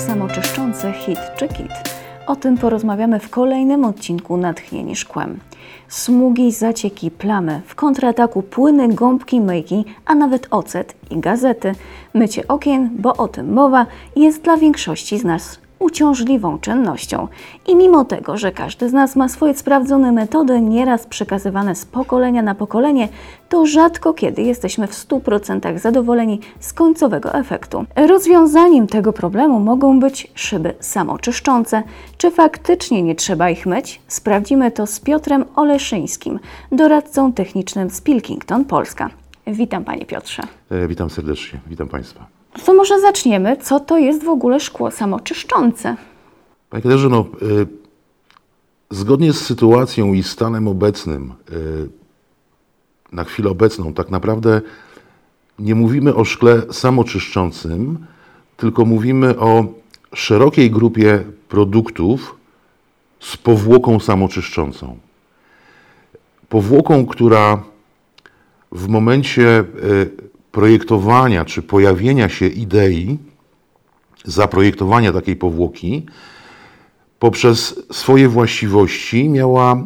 samoczyszczące hit czy kit. O tym porozmawiamy w kolejnym odcinku Natchnieni Szkłem. Smugi, zacieki, plamy, w kontrataku płyny, gąbki, myjki, a nawet ocet i gazety. Mycie okien, bo o tym mowa, jest dla większości z nas uciążliwą czynnością. I mimo tego, że każdy z nas ma swoje sprawdzone metody, nieraz przekazywane z pokolenia na pokolenie, to rzadko kiedy jesteśmy w 100% zadowoleni z końcowego efektu. Rozwiązaniem tego problemu mogą być szyby samoczyszczące. Czy faktycznie nie trzeba ich myć? Sprawdzimy to z Piotrem Oleszyńskim, doradcą technicznym z Pilkington, Polska. Witam Panie Piotrze. E, Witam serdecznie, witam Państwa. To może zaczniemy, co to jest w ogóle szkło samoczyszczące? Panie Katarzyno, e, zgodnie z sytuacją i stanem obecnym, e, na chwilę obecną, tak naprawdę nie mówimy o szkle samoczyszczącym, tylko mówimy o szerokiej grupie produktów z powłoką samoczyszczącą. Powłoką, która w momencie e, projektowania czy pojawienia się idei, zaprojektowania takiej powłoki, poprzez swoje właściwości miała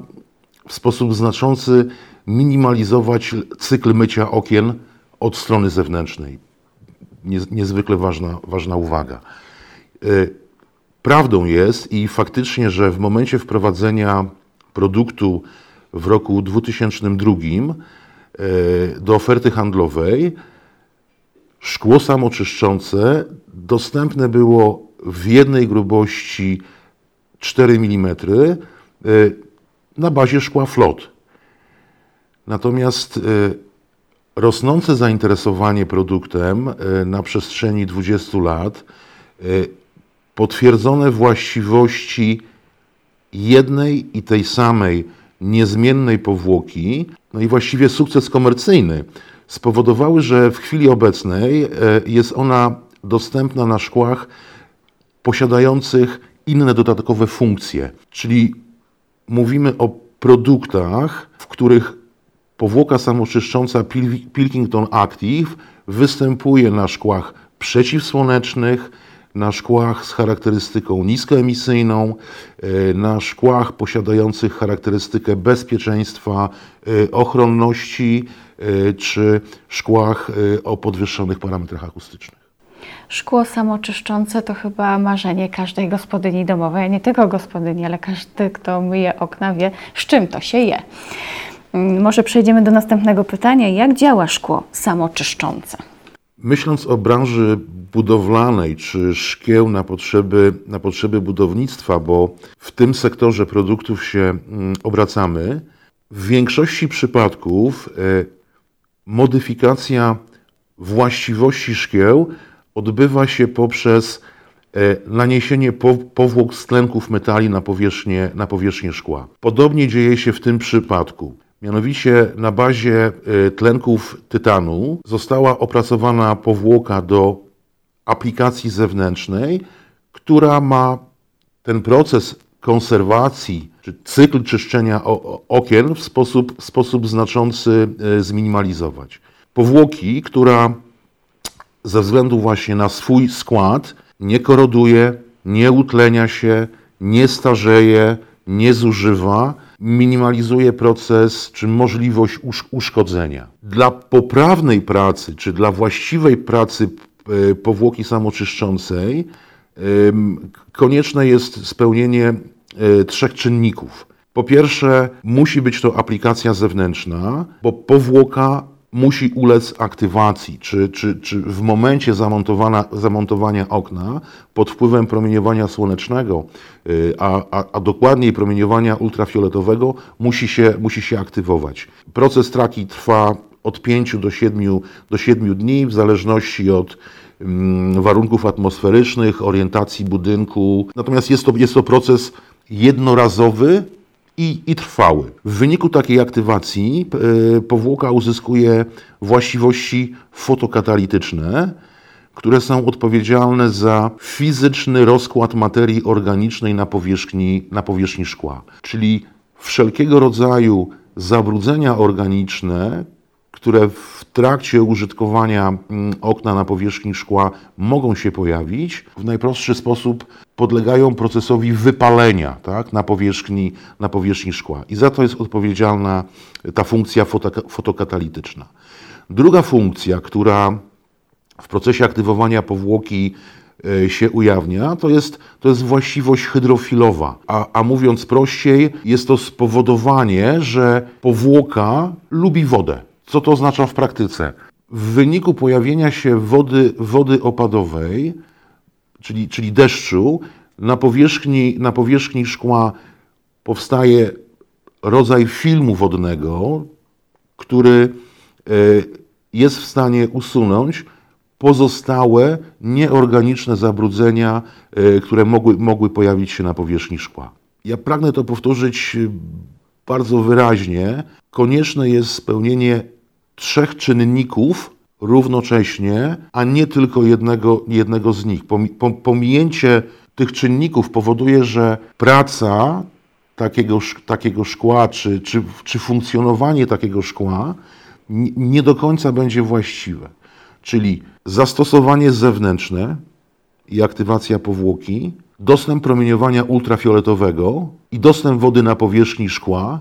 w sposób znaczący minimalizować cykl mycia okien od strony zewnętrznej. Niez- Niezwykle ważna, ważna uwaga. Y, Prawdą jest i faktycznie, że w momencie wprowadzenia produktu w roku 2002 y, do oferty handlowej szkło samoczyszczące dostępne było w jednej grubości 4 mm y, na bazie szkła flot. Natomiast y, rosnące zainteresowanie produktem y, na przestrzeni 20 lat, potwierdzone właściwości jednej i tej samej niezmiennej powłoki, no i właściwie sukces komercyjny spowodowały, że w chwili obecnej e, jest ona dostępna na szkłach posiadających inne dodatkowe funkcje. Czyli mówimy o produktach, w których powłoka samoczyszcząca Pil- Pilkington Active występuje na szkłach przeciwsłonecznych, na szkłach z charakterystyką niskoemisyjną, e, na szkłach posiadających charakterystykę bezpieczeństwa, e, ochronności, e, czy szkłach o podwyższonych parametrach akustycznych. Szkło samoczyszczące to chyba marzenie każdej gospodyni domowej, nie tylko gospodyni, ale każdy, kto myje okna, wie, z czym to się je. Mm, Może przejdziemy do następnego pytania. Jak działa szkło samoczyszczące? Myśląc o branży budowlanej czy szkieł na potrzeby, na potrzeby budownictwa, bo w tym sektorze produktów się mm, obracamy, w większości przypadków e, modyfikacja właściwości szkieł odbywa się poprzez e, naniesienie po- powłok z tlenków metali na powierzchnię, na powierzchnię szkła. Podobnie dzieje się w tym przypadku. Mianowicie na bazie e, tlenków tytanu została opracowana powłoka do aplikacji zewnętrznej, która ma ten proces konserwacji, czy cykl czyszczenia okien w sposób, w sposób znaczący e, zminimalizować. Powłoki, która ze względu właśnie na swój skład nie koroduje, nie utlenia się, nie starzeje, nie zużywa, minimalizuje proces czy możliwość usz- uszkodzenia. Dla poprawnej pracy czy dla właściwej pracy e, powłoki samoczyszczącej konieczne jest spełnienie e, trzech czynników. Po pierwsze, musi być to aplikacja zewnętrzna, bo powłoka musi ulec aktywacji, czy, czy, czy w momencie zamontowania okna pod wpływem promieniowania słonecznego, y, a, a, a dokładniej promieniowania ultrafioletowego, musi się, musi się aktywować. Proces traki trwa od 5 do 7, do 7 dni, w zależności od mm, warunków atmosferycznych, orientacji budynku. Natomiast jest to, jest to proces jednorazowy i, i trwały. W wyniku takiej aktywacji e, powłoka uzyskuje właściwości fotokatalityczne, które są odpowiedzialne za fizyczny rozkład materii organicznej na powierzchni, na powierzchni szkła. Czyli wszelkiego rodzaju zabrudzenia organiczne, które w trakcie użytkowania mm, okna na powierzchni szkła mogą się pojawić, w najprostszy sposób podlegają procesowi wypalenia tak, na, powierzchni, na powierzchni szkła. I za to jest odpowiedzialna ta funkcja fotokatalityczna. Druga funkcja, która w procesie aktywowania powłoki e, się ujawnia, to jest, to jest właściwość hydrofilowa. A, a mówiąc prościej, jest to spowodowanie, że powłoka lubi wodę. Co to oznacza w praktyce? W wyniku pojawienia się wody, wody opadowej, czyli, czyli deszczu, na powierzchni, na powierzchni szkła powstaje rodzaj filmu wodnego, który e, jest w stanie usunąć pozostałe nieorganiczne zabrudzenia, e, które mogły, mogły pojawić się na powierzchni szkła. Ja pragnę to powtórzyć e, bardzo wyraźnie. Konieczne jest spełnienie trzech czynników równocześnie, a nie tylko jednego, jednego z nich. Pominięcie tych czynników powoduje, że praca takiego, takiego szkła, czy, czy, czy funkcjonowanie takiego szkła nie do końca będzie właściwe. Czyli zastosowanie zewnętrzne i aktywacja powłoki, dostęp promieniowania ultrafioletowego i dostęp wody na powierzchni szkła,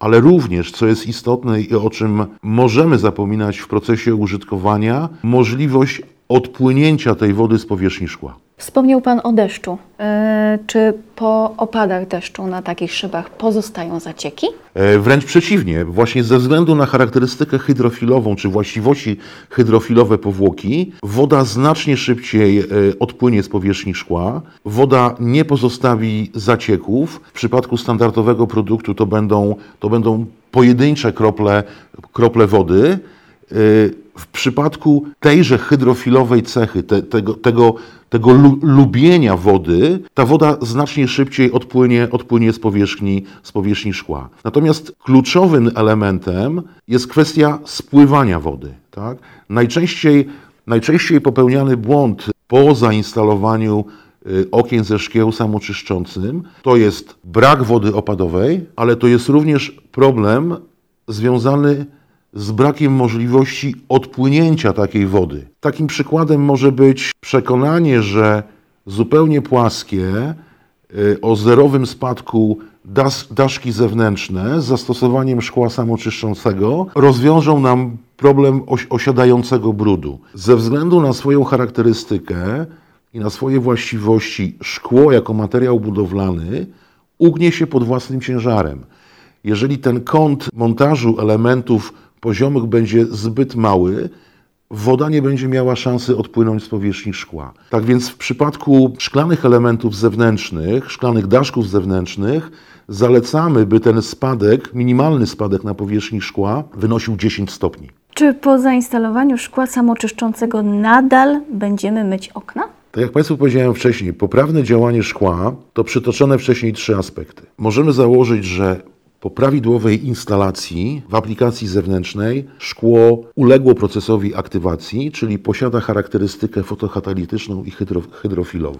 ale również, co jest istotne i o czym możemy zapominać w procesie użytkowania, możliwość odpłynięcia tej wody z powierzchni szkła. Wspomniał Pan o deszczu. E, czy po opadach deszczu na takich szybach pozostają zacieki? E, wręcz przeciwnie. Właśnie ze względu na charakterystykę hydrofilową czy właściwości hydrofilowe powłoki, woda znacznie szybciej e, odpłynie z powierzchni szkła. Woda nie pozostawi zacieków. W przypadku standardowego produktu to będą, to będą pojedyncze krople, krople wody w przypadku tejże hydrofilowej cechy, te, tego, tego, tego lubienia wody, ta woda znacznie szybciej odpłynie, odpłynie z, powierzchni, z powierzchni szkła. Natomiast kluczowym elementem jest kwestia spływania wody. Tak? Najczęściej, najczęściej popełniany błąd po zainstalowaniu y, okien ze szkieł samoczyszczącym to jest brak wody opadowej, ale to jest również problem związany z brakiem możliwości odpłynięcia takiej wody. Takim przykładem może być przekonanie, że zupełnie płaskie, y, o zerowym spadku daszki zewnętrzne z zastosowaniem szkła samoczyszczącego rozwiążą nam problem osiadającego brudu. Ze względu na swoją charakterystykę i na swoje właściwości szkło jako materiał budowlany ugnie się pod własnym ciężarem. Jeżeli ten kąt montażu elementów poziomych będzie zbyt mały, woda nie będzie miała szansy odpłynąć z powierzchni szkła. Tak więc w przypadku szklanych elementów zewnętrznych, szklanych daszków zewnętrznych, zalecamy, by ten spadek, minimalny spadek na powierzchni szkła wynosił 10 stopni. Czy po zainstalowaniu szkła samoczyszczącego nadal będziemy myć okna? Tak jak Państwu powiedziałem wcześniej, poprawne działanie szkła to przytoczone wcześniej trzy aspekty. Możemy założyć, że po prawidłowej instalacji w aplikacji zewnętrznej szkło uległo procesowi aktywacji, czyli posiada charakterystykę fotokatalityczną i hydro, hydrofilową.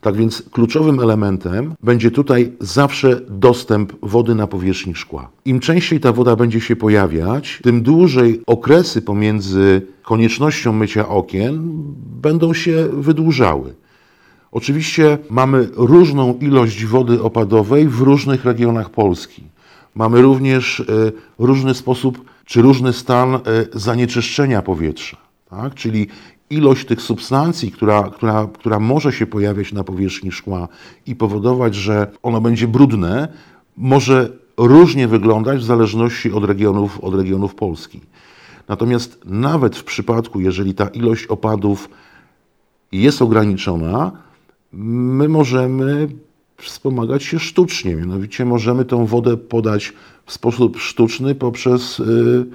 Tak więc kluczowym elementem będzie tutaj zawsze dostęp wody na powierzchni szkła. Im częściej ta woda będzie się pojawiać, tym dłużej okresy pomiędzy koniecznością mycia okien będą się wydłużały. Oczywiście mamy różną ilość wody opadowej w różnych regionach Polski. Mamy również e, różny sposób czy różny stan e, zanieczyszczenia powietrza, tak? czyli ilość tych substancji, która, która, która może się pojawiać na powierzchni szkła i powodować, że ono będzie brudne, może różnie wyglądać w zależności od regionów, od regionów Polski. Natomiast nawet w przypadku, jeżeli ta ilość opadów jest ograniczona, my możemy wspomagać się sztucznie. Mianowicie możemy tą wodę podać w sposób sztuczny poprzez y,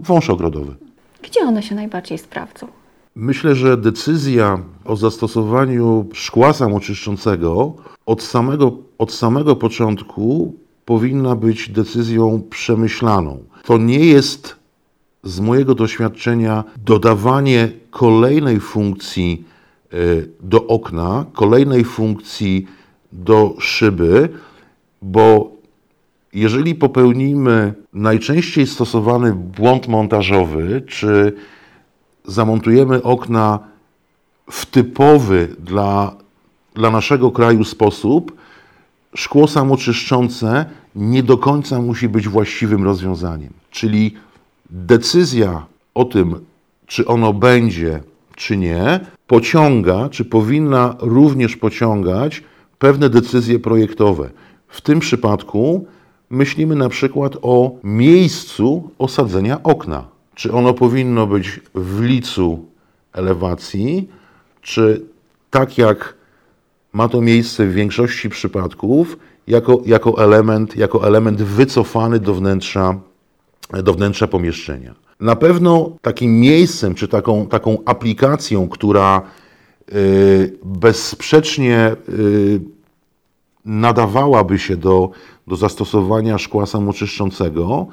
wąż ogrodowy. Gdzie one się najbardziej sprawdzą? Myślę, że decyzja o zastosowaniu szkła samoczyszczącego od samego, od samego początku powinna być decyzją przemyślaną. To nie jest z mojego doświadczenia dodawanie kolejnej funkcji do okna, kolejnej funkcji do szyby, bo Jeżeli popełnimy najczęściej stosowany błąd montażowy, czy zamontujemy okna w typowy dla, dla naszego kraju sposób, szkło samoczyszczące nie do końca musi być właściwym rozwiązaniem. Czyli decyzja o tym, czy ono będzie, czy nie, pociąga, czy powinna również pociągać pewne decyzje projektowe. W tym przypadku myślimy na przykład o miejscu osadzenia okna. Czy ono powinno być w licu elewacji, czy tak jak ma to miejsce w większości przypadków, jako, jako, element, jako element wycofany do wnętrza, do wnętrza pomieszczenia. Na pewno takim miejscem, czy taką, taką aplikacją, która y, bezsprzecznie y, nadawałaby się do, do zastosowania szkła samoczyszczącego,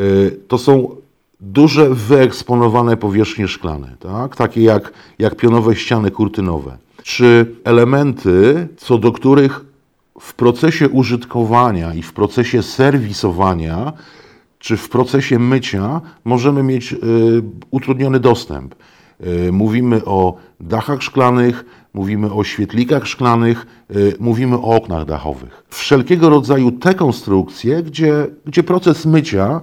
y, to są duże, wyeksponowane powierzchnie szklane, tak? takie jak, jak pionowe ściany kurtynowe, czy elementy, co do których w procesie użytkowania i w procesie serwisowania, czy w procesie mycia możemy mieć y, utrudniony dostęp. Y, mówimy o dachach szklanych, mówimy o świetlikach szklanych, y, mówimy o oknach dachowych. Wszelkiego rodzaju te konstrukcje, gdzie, gdzie proces mycia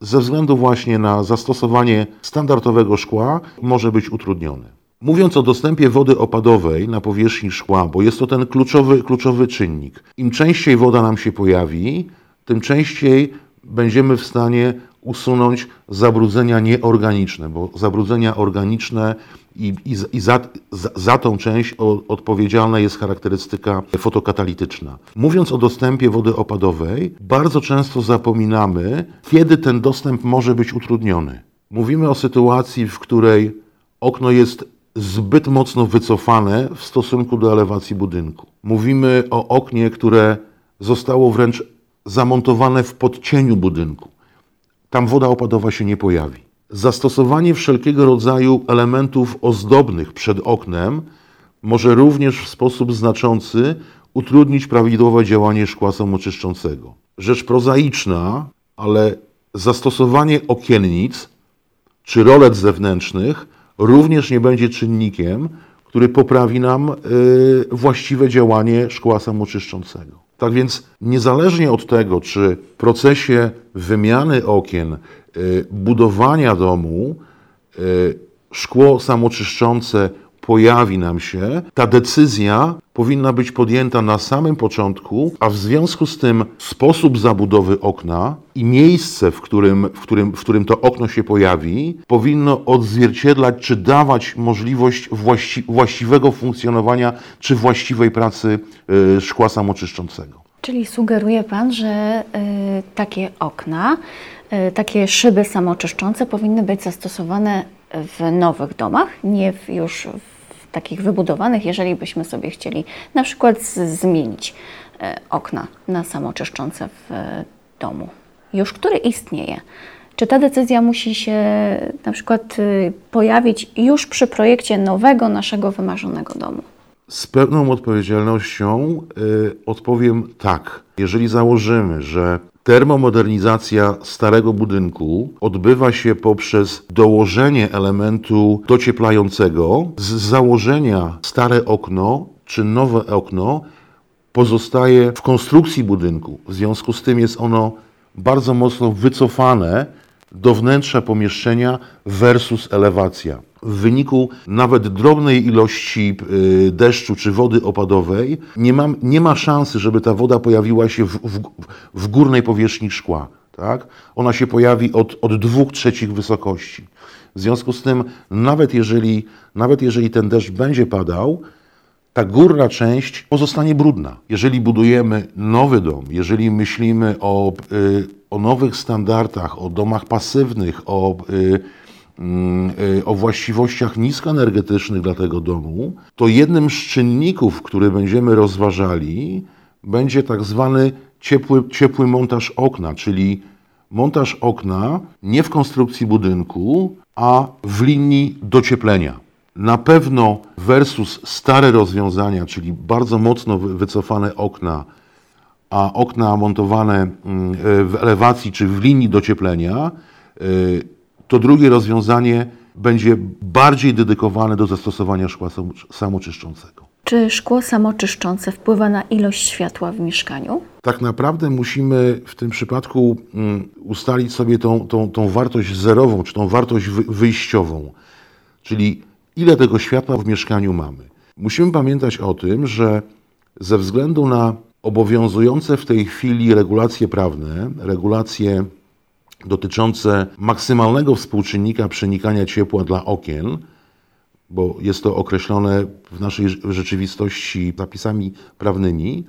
ze względu właśnie na zastosowanie standardowego szkła może być utrudniony. Mówiąc o dostępie wody opadowej na powierzchni szkła, bo jest to ten kluczowy, kluczowy czynnik, im częściej woda nam się pojawi, tym częściej będziemy w stanie usunąć zabrudzenia nieorganiczne, bo zabrudzenia organiczne i, i, i za, za, za, tą część odpowiedzialna jest charakterystyka fotokatalityczna. Mówiąc o dostępie wody opadowej, bardzo często zapominamy, kiedy ten dostęp może być utrudniony. Mówimy o sytuacji, w której okno jest zbyt mocno wycofane w stosunku do elewacji budynku. Mówimy o oknie, które zostało wręcz zamontowane w podcieniu budynku. Tam woda opadowa się nie pojawi. Zastosowanie wszelkiego rodzaju elementów ozdobnych przed oknem może również w sposób znaczący utrudnić prawidłowe działanie szkła samoczyszczącego. Rzecz prozaiczna, ale zastosowanie okiennic czy rolet zewnętrznych również nie będzie czynnikiem, który poprawi nam y, właściwe działanie szkła samoczyszczącego. Tak więc niezależnie od tego, czy w procesie wymiany okien, y, budowania domu, y, szkło samoczyszczące pojawi nam się, ta decyzja powinna być podjęta na samym początku, a w związku z tym sposób zabudowy okna i miejsce, w którym, w którym, w którym to okno się pojawi, powinno odzwierciedlać czy dawać możliwość właści właściwego funkcjonowania czy właściwej pracy y, szkła samoczyszczącego. Czyli sugeruje Pan, że y, takie okna, y, takie szyby samoczyszczące powinny być zastosowane w nowych domach, nie w, już w takich wybudowanych, jeżeli byśmy sobie chcieli na przykład zmienić y, okna na samoczyszczące w domu, już który istnieje. Czy ta decyzja musi się na przykład y, pojawić już przy projekcie nowego naszego wymarzonego domu? Z pewną odpowiedzialnością y, odpowiem tak. Jeżeli założymy, że termomodernizacja starego budynku odbywa się poprzez dołożenie elementu docieplającego, z założenia stare okno czy nowe okno pozostaje w konstrukcji budynku. W związku z tym jest ono bardzo mocno wycofane do wnętrza pomieszczenia versus elewacja w wyniku nawet drobnej ilości y, deszczu czy wody opadowej nie ma, nie ma szansy, żeby ta woda pojawiła się w, w, w górnej powierzchni szkła. Tak? Ona się pojawi od, od dwóch trzecich wysokości. W związku z tym, nawet jeżeli, nawet jeżeli ten deszcz będzie padał, ta górna część pozostanie brudna. Jeżeli budujemy nowy dom, jeżeli myślimy o, y, o nowych standardach, o domach pasywnych, o y, y, o właściwościach niskoenergetycznych dla tego domu, to jednym z czynników, który będziemy rozważali, będzie tak zwany ciepły, ciepły montaż okna, czyli montaż okna nie w konstrukcji budynku, a w linii docieplenia. Na pewno versus stare rozwiązania, czyli bardzo mocno wycofane okna a okna montowane mm, w elewacji czy w linii docieplenia, y, to drugie rozwiązanie będzie bardziej dedykowane do zastosowania szkła samo- samoczyszczącego. Czy szkło samoczyszczące wpływa na ilość światła w mieszkaniu? Tak naprawdę musimy w tym przypadku mm, ustalić sobie tą, tą, tą wartość zerową, czy tą wartość wy- wyjściową, czyli ile tego światła w mieszkaniu mamy. Musimy pamiętać o tym, że ze względu na obowiązujące w tej chwili regulacje prawne, regulacje dotyczące maksymalnego współczynnika przenikania ciepła dla okien, bo jest to określone w naszej rzeczywistości zapisami prawnymi,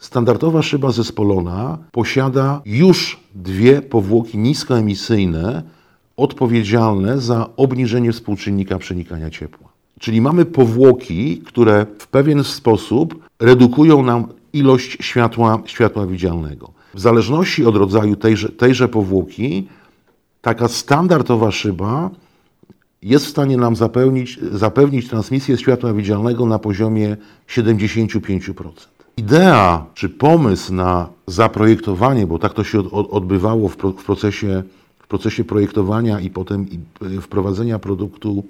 Standardowa szyba zespolona posiada już dwie powłoki niskoemisyjne odpowiedzialne za obniżenie współczynnika przenikania ciepła. Czyli mamy powłoki, które w pewien sposób redukują nam ilość światła, światła widzialnego. W zależności od rodzaju tejże, tejże powłoki, taka standardowa szyba jest w stanie nam zapewnić, zapewnić transmisję światła widzialnego na poziomie 75%. Idea czy pomysł na zaprojektowanie, bo tak to się od, od, odbywało w, pro, w, procesie, procesie projektowania i potem y, wprowadzenia produktu,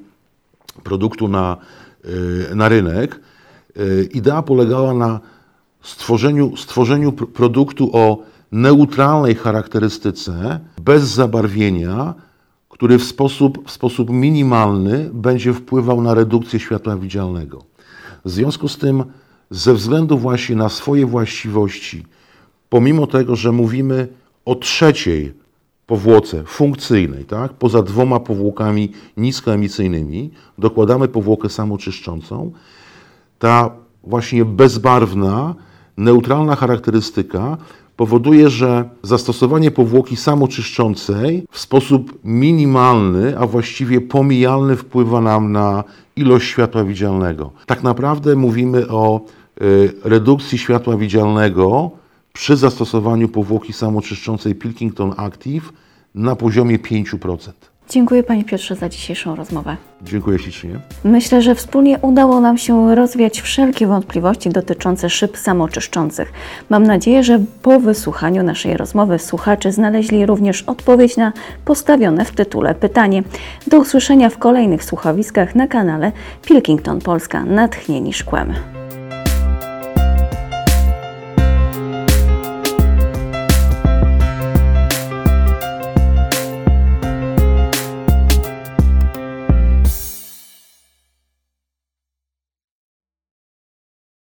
produktu na, y, na rynek, y, idea polegała na stworzeniu, stworzeniu pr- produktu o neutralnej charakterystyce, bez zabarwienia, który w sposób, w sposób minimalny będzie wpływał na redukcję światła widzialnego. W związku z tym, ze względu właśnie na swoje właściwości, pomimo tego, że mówimy o trzeciej powłoce funkcyjnej, tak, poza dwoma powłokami niskoemisyjnymi, dokładamy powłokę samoczyszczącą, ta właśnie bezbarwna, neutralna charakterystyka powoduje, że zastosowanie powłoki samoczyszczącej w sposób minimalny, a właściwie pomijalny wpływa nam na ilość światła widzialnego. Tak naprawdę mówimy o y, redukcji światła widzialnego przy zastosowaniu powłoki samoczyszczącej Pilkington Active na poziomie 5%. Dziękuję Panie Piotrze za dzisiejszą rozmowę. Dziękuję ślicznie. Myślę, że wspólnie udało nam się rozwiać wszelkie wątpliwości dotyczące szyb samoczyszczących. Mam nadzieję, że po wysłuchaniu naszej rozmowy słuchacze znaleźli również odpowiedź na postawione w tytule pytanie. Do usłyszenia w kolejnych słuchowiskach na kanale Pilkington Polska Natchnieni Szkłem.